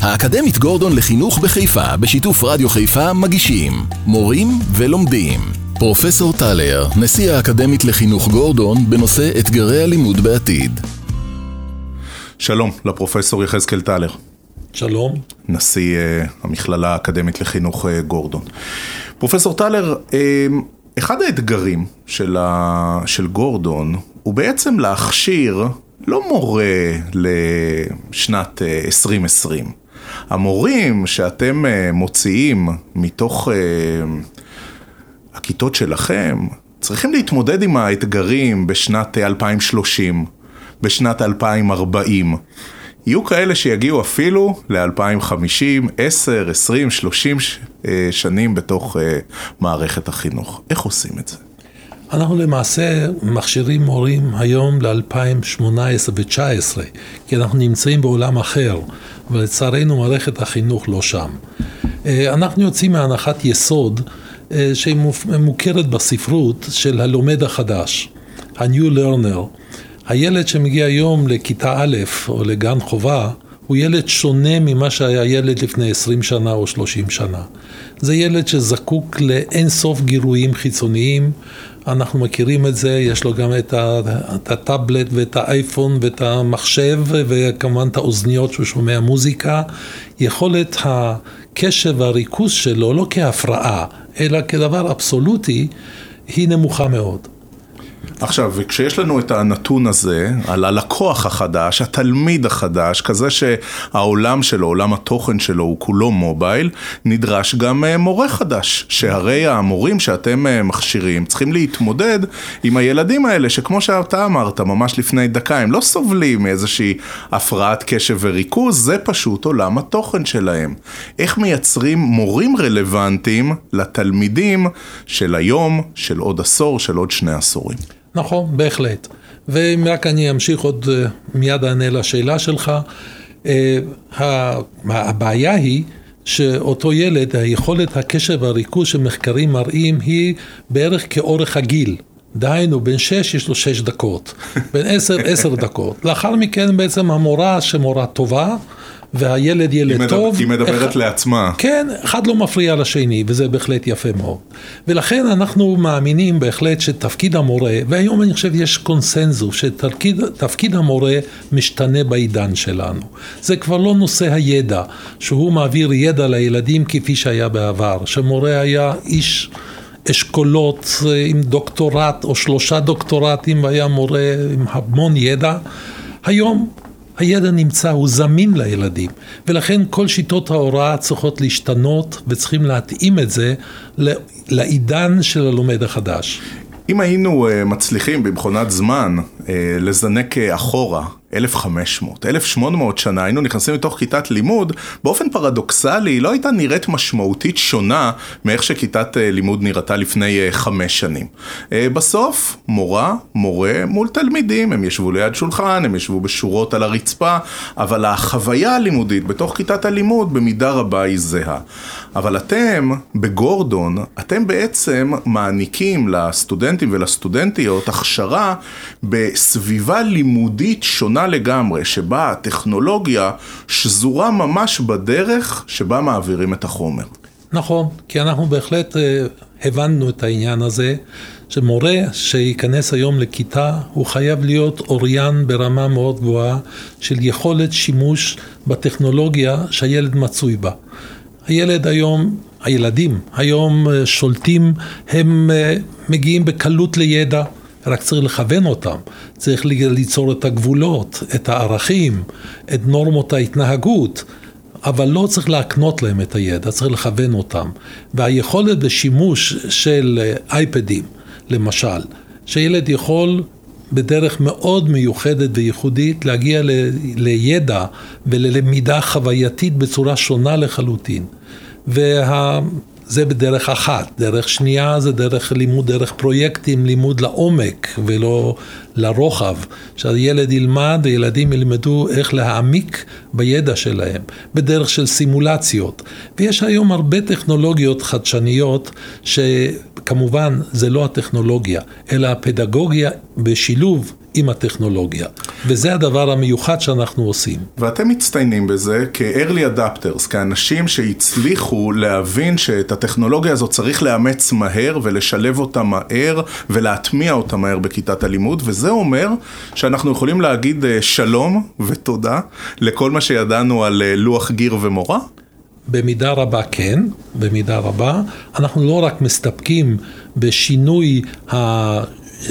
האקדמית גורדון לחינוך בחיפה, בשיתוף רדיו חיפה, מגישים מורים ולומדים. פרופסור טלר, נשיא האקדמית לחינוך גורדון, בנושא אתגרי הלימוד בעתיד. שלום לפרופסור יחזקאל טלר. שלום. נשיא uh, המכללה האקדמית לחינוך uh, גורדון. פרופסור טלר, uh, אחד האתגרים של, ה... של גורדון הוא בעצם להכשיר לא מורה לשנת 2020. המורים שאתם מוציאים מתוך הכיתות שלכם, צריכים להתמודד עם האתגרים בשנת 2030, בשנת 2040. יהיו כאלה שיגיעו אפילו ל-2050, 10, 20, 30 שנים בתוך אה, מערכת החינוך. איך עושים את זה? אנחנו למעשה מכשירים מורים היום ל-2018 ו-2019, כי אנחנו נמצאים בעולם אחר, ולצערנו מערכת החינוך לא שם. אה, אנחנו יוצאים מהנחת יסוד אה, שהיא מוכרת בספרות של הלומד החדש, ה-New Learner. הילד שמגיע היום לכיתה א' או לגן חובה, הוא ילד שונה ממה שהיה ילד לפני 20 שנה או 30 שנה. זה ילד שזקוק לאין סוף גירויים חיצוניים, אנחנו מכירים את זה, יש לו גם את, הטאבלט ואת האייפון ואת המחשב וכמובן את האוזניות שהוא שומע מוזיקה. יכולת הקשב והריכוז שלו לא כהפרעה, אלא כדבר אבסולוטי, היא נמוכה מאוד. עכשיו, וכשיש לנו את הנתון הזה על הלקוח החדש, התלמיד החדש, כזה שהעולם שלו, עולם התוכן שלו הוא כולו מובייל, נדרש גם אה, מורה חדש, שהרי המורים שאתם אה, מכשירים צריכים להתמודד עם הילדים האלה, שכמו שאתה אמרת ממש לפני דקה, הם לא סובלים מאיזושהי הפרעת קשב וריכוז, זה פשוט עולם התוכן שלהם. איך מייצרים מורים רלוונטיים לתלמידים של היום, של עוד עשור, של עוד שני עשורים? נכון, בהחלט. ואם רק אני אמשיך עוד, אה, מיד אענה לשאלה שלך. אה, הבעיה היא שאותו ילד, היכולת הקשב והריכוז שמחקרים מראים היא בערך כאורך הגיל. דהיינו, בין שש יש לו שש דקות, בין עשר, עשר דקות. לאחר מכן בעצם המורה שמורה טובה, והילד ילד היא טוב. היא מדברת אחד, לעצמה. כן, אחד לא מפריע לשני, וזה בהחלט יפה מאוד. ולכן אנחנו מאמינים בהחלט שתפקיד המורה, והיום אני חושב יש קונסנזוס, שתפקיד המורה משתנה בעידן שלנו. זה כבר לא נושא הידע, שהוא מעביר ידע לילדים כפי שהיה בעבר, שמורה היה איש... אשכולות אה, עם דוקטורט או שלושה דוקטורטים והיה מורה עם המון ידע. היום הידע נמצא, הוא זמין לילדים, ולכן כל שיטות ההוראה צריכות להשתנות וצריכים להתאים את זה לעידן של הלומד החדש. אם היינו אה, מצליחים במכונת זמן אה, לזנק אה, אחורה 1500, 1800 שנה, היינו נכנסים לתוך כיתת לימוד, באופן פרדוקסלי היא לא הייתה נראית משמעותית שונה מאיך שכיתת לימוד נראתה לפני חמש שנים. בסוף, מורה, מורה מול תלמידים, הם ישבו ליד שולחן, הם ישבו בשורות על הרצפה, אבל החוויה הלימודית בתוך כיתת הלימוד במידה רבה היא זהה. אבל אתם, בגורדון, אתם בעצם מעניקים לסטודנטים ולסטודנטיות הכשרה בסביבה לימודית שונה לגמרי, שבה הטכנולוגיה שזורה ממש בדרך שבה מעבירים את החומר. נכון, כי אנחנו בהחלט אה, הבנו את העניין הזה, שמורה שייכנס היום לכיתה, הוא חייב להיות אוריין ברמה מאוד גבוהה של יכולת שימוש בטכנולוגיה שהילד מצוי בה. הילד היום, הילדים היום אה, שולטים, הם אה, מגיעים בקלות לידע, רק צריך לכוון אותם, צריך ליצור את הגבולות, את הערכים, את נורמות ההתנהגות. אבל לא צריך להקנות להם את הידע, צריך לכוון אותם. והיכולת בשימוש של אה, אייפדים, למשל, שילד יכול בדרך מאוד מיוחדת וייחודית להגיע ל, לידע וללמידה חווייתית בצורה שונה לחלוטין. וזה בדרך אחת. דרך שנייה זה דרך לימוד, דרך פרויקטים, לימוד לעומק ולא לרוחב. שהילד ילמד, הילדים ילמדו איך להעמיק בידע שלהם, בדרך של סימולציות. ויש היום הרבה טכנולוגיות חדשניות שכמובן זה לא הטכנולוגיה, אלא הפדגוגיה בשילוב עם הטכנולוגיה. וזה הדבר המיוחד שאנחנו עושים. ואתם מצטיינים בזה כ-early adapters, כאנשים שהצליחו להבין שאת הטכנולוגיה הזאת צריך לאמץ מהר ולשלב אותה מהר ולהטמיע אותה מהר בכיתת הלימוד, וזה אומר שאנחנו יכולים להגיד אה, שלום ותודה לכל מה שידענו על אה, לוח גיר ומורה. במידה רבה כן, במידה רבה. אנחנו לא רק מסתפקים בשינוי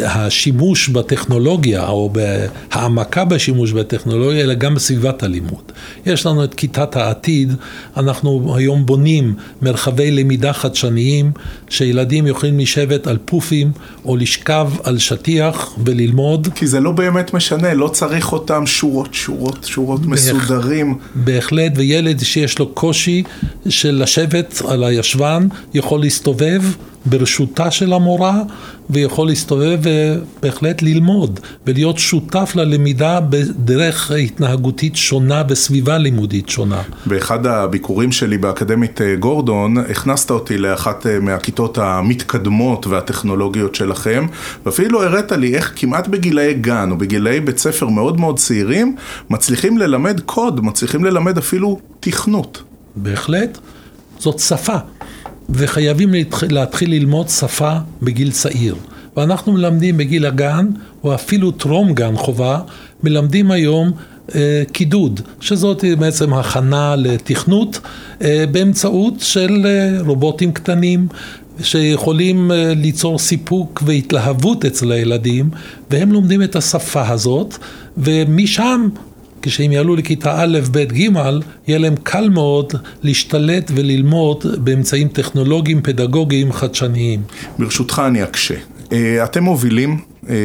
השימוש בטכנולוגיה או בהעמקה בשימוש בטכנולוגיה, אלא גם בסביבת הלימוד. יש לנו את כיתת העתיד, אנחנו היום בונים מרחבי למידה חדשניים, שילדים יכולים לשבת על פופים או לשכב על שטיח וללמוד. כי זה לא באמת משנה, לא צריך אותם שורות, שורות, שורות בהח... מסודרים. בהחלט, וילד שיש לו קושי של לשבת על הישבן, יכול להסתובב ברשותה של המורה ויכול להסתובב ובהחלט ללמוד ולהיות שותף ללמידה בדרך התנהגותית שונה בסביבה לימודית שונה. באחד הביקורים שלי באקדמית אה, גורדון הכנסת אותי לאחת אה, מהכיתות המתקדמות והטכנולוגיות שלכם ואפילו הראת לי איך כמעט בגילאי גן או בגילאי בית ספר מאוד מאוד צעירים מצליחים ללמד קוד, מצליחים ללמד אפילו תכנות. בהחלט, זאת שפה. וחייבים להתחיל ללמוד שפה בגיל צעיר. ואנחנו מלמדים בגיל הגן, או אפילו טרום גן חובה, מלמדים היום אה, קידוד, שזאת בעצם הכנה לתכנות אה, באמצעות של אה, רובוטים קטנים. שיכולים אה, ליצור סיפוק והתלהבות אצל הילדים, והם לומדים את השפה הזאת, ומשם כשהם יעלו לכיתה א', ב', ג', יהיה להם קל מאוד להשתלט וללמוד באמצעים טכנולוגיים, פדגוגיים, חדשניים. ברשותך אני אקשה. אה, אתם מובילים אה,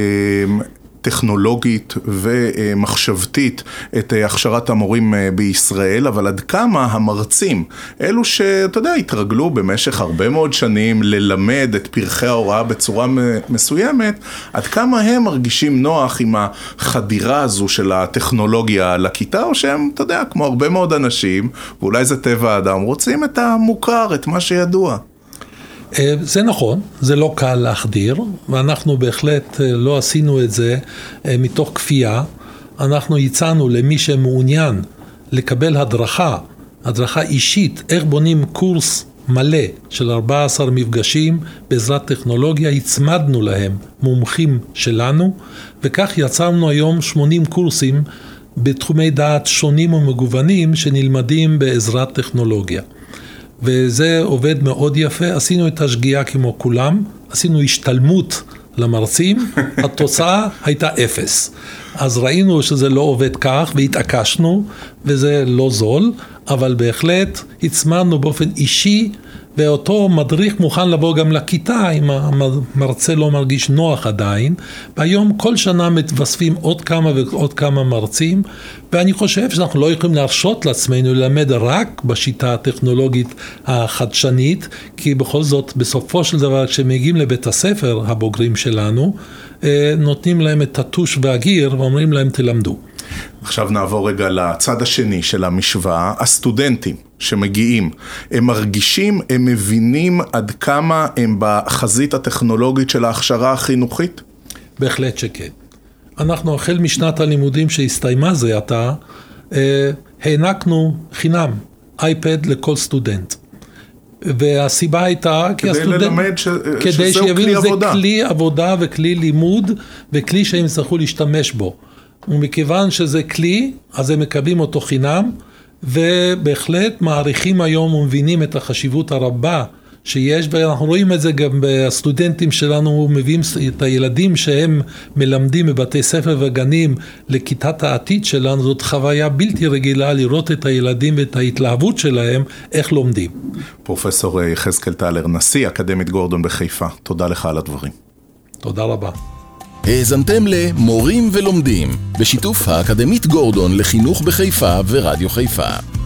טכנולוגית ומחשבתית את הכשרת המורים אה, בישראל, אבל עד כמה המרצים, אלו שאתה יודע, התרגלו במשך הרבה מאוד שנים ללמד את פרחי ההוראה בצורה מסוימת, עד כמה הם מרגישים נוח עם החדירה הזו של הטכנולוגיה לכיתה, או שהם, אתה יודע, כמו הרבה מאוד אנשים, ואולי זה טבע האדם, רוצים את המוכר, את מה שידוע. אה, זה נכון, זה לא קל להחדיר, ואנחנו בהחלט אה, לא עשינו את זה אה, מתוך כפייה. אנחנו הצענו למי שמעוניין לקבל הדרכה, הדרכה אישית, איך בונים קורס מלא של 14 מפגשים בעזרת טכנולוגיה, הצמדנו להם מומחים שלנו, וכך יצרנו היום 80 קורסים בתחומי דעת שונים ומגוונים שנלמדים בעזרת טכנולוגיה. וזה עובד מאוד יפה. עשינו את השגיאה כמו כולם, עשינו השתלמות למרצים, התוצאה הייתה אפס. אז ראינו שזה לא עובד כך והתעקשנו, וזה לא זול, אבל בהחלט הצמדנו באופן אישי ואותו מדריך מוכן לבוא גם לכיתה אם המרצה לא מרגיש נוח עדיין, והיום כל שנה מתווספים עוד כמה ועוד כמה מרצים, ואני חושב שאנחנו לא יכולים להרשות לעצמנו ללמד רק בשיטה הטכנולוגית החדשנית, כי בכל זאת בסופו של דבר כשהם מגיעים לבית הספר, הבוגרים שלנו, אה, נותנים להם את הטוש והגיר ואומרים להם תלמדו. עכשיו נעבור רגע לצד השני של המשוואה, הסטודנטים שמגיעים, הם מרגישים, הם מבינים עד כמה הם בחזית הטכנולוגית של ההכשרה החינוכית? בהחלט שכן. אנחנו החל משנת הלימודים שהסתיימה זה עתה, אה, הענקנו חינם אייפד לכל סטודנט. והסיבה הייתה כי הסטודנט... כדי ללמד ש... כדי שזהו כלי עבודה. זה כלי עבודה וכלי לימוד וכלי שהם יצטרכו להשתמש בו. ומכיוון שזה כלי, אז הם מקבלים אותו חינם, ובהחלט מעריכים היום ומבינים את החשיבות הרבה שיש, ואנחנו רואים את זה גם בסטודנטים שלנו, מביאים את הילדים שהם מלמדים בבתי ספר וגנים לכיתת העתיד שלנו, זאת חוויה בלתי רגילה לראות את הילדים ואת ההתלהבות שלהם, איך לומדים. פרופסור יחזקאל טלר, נשיא אקדמית גורדון בחיפה, תודה לך על הדברים. תודה רבה. האזנתם למורים ולומדים, בשיתוף האקדמית גורדון לחינוך בחיפה ורדיו חיפה.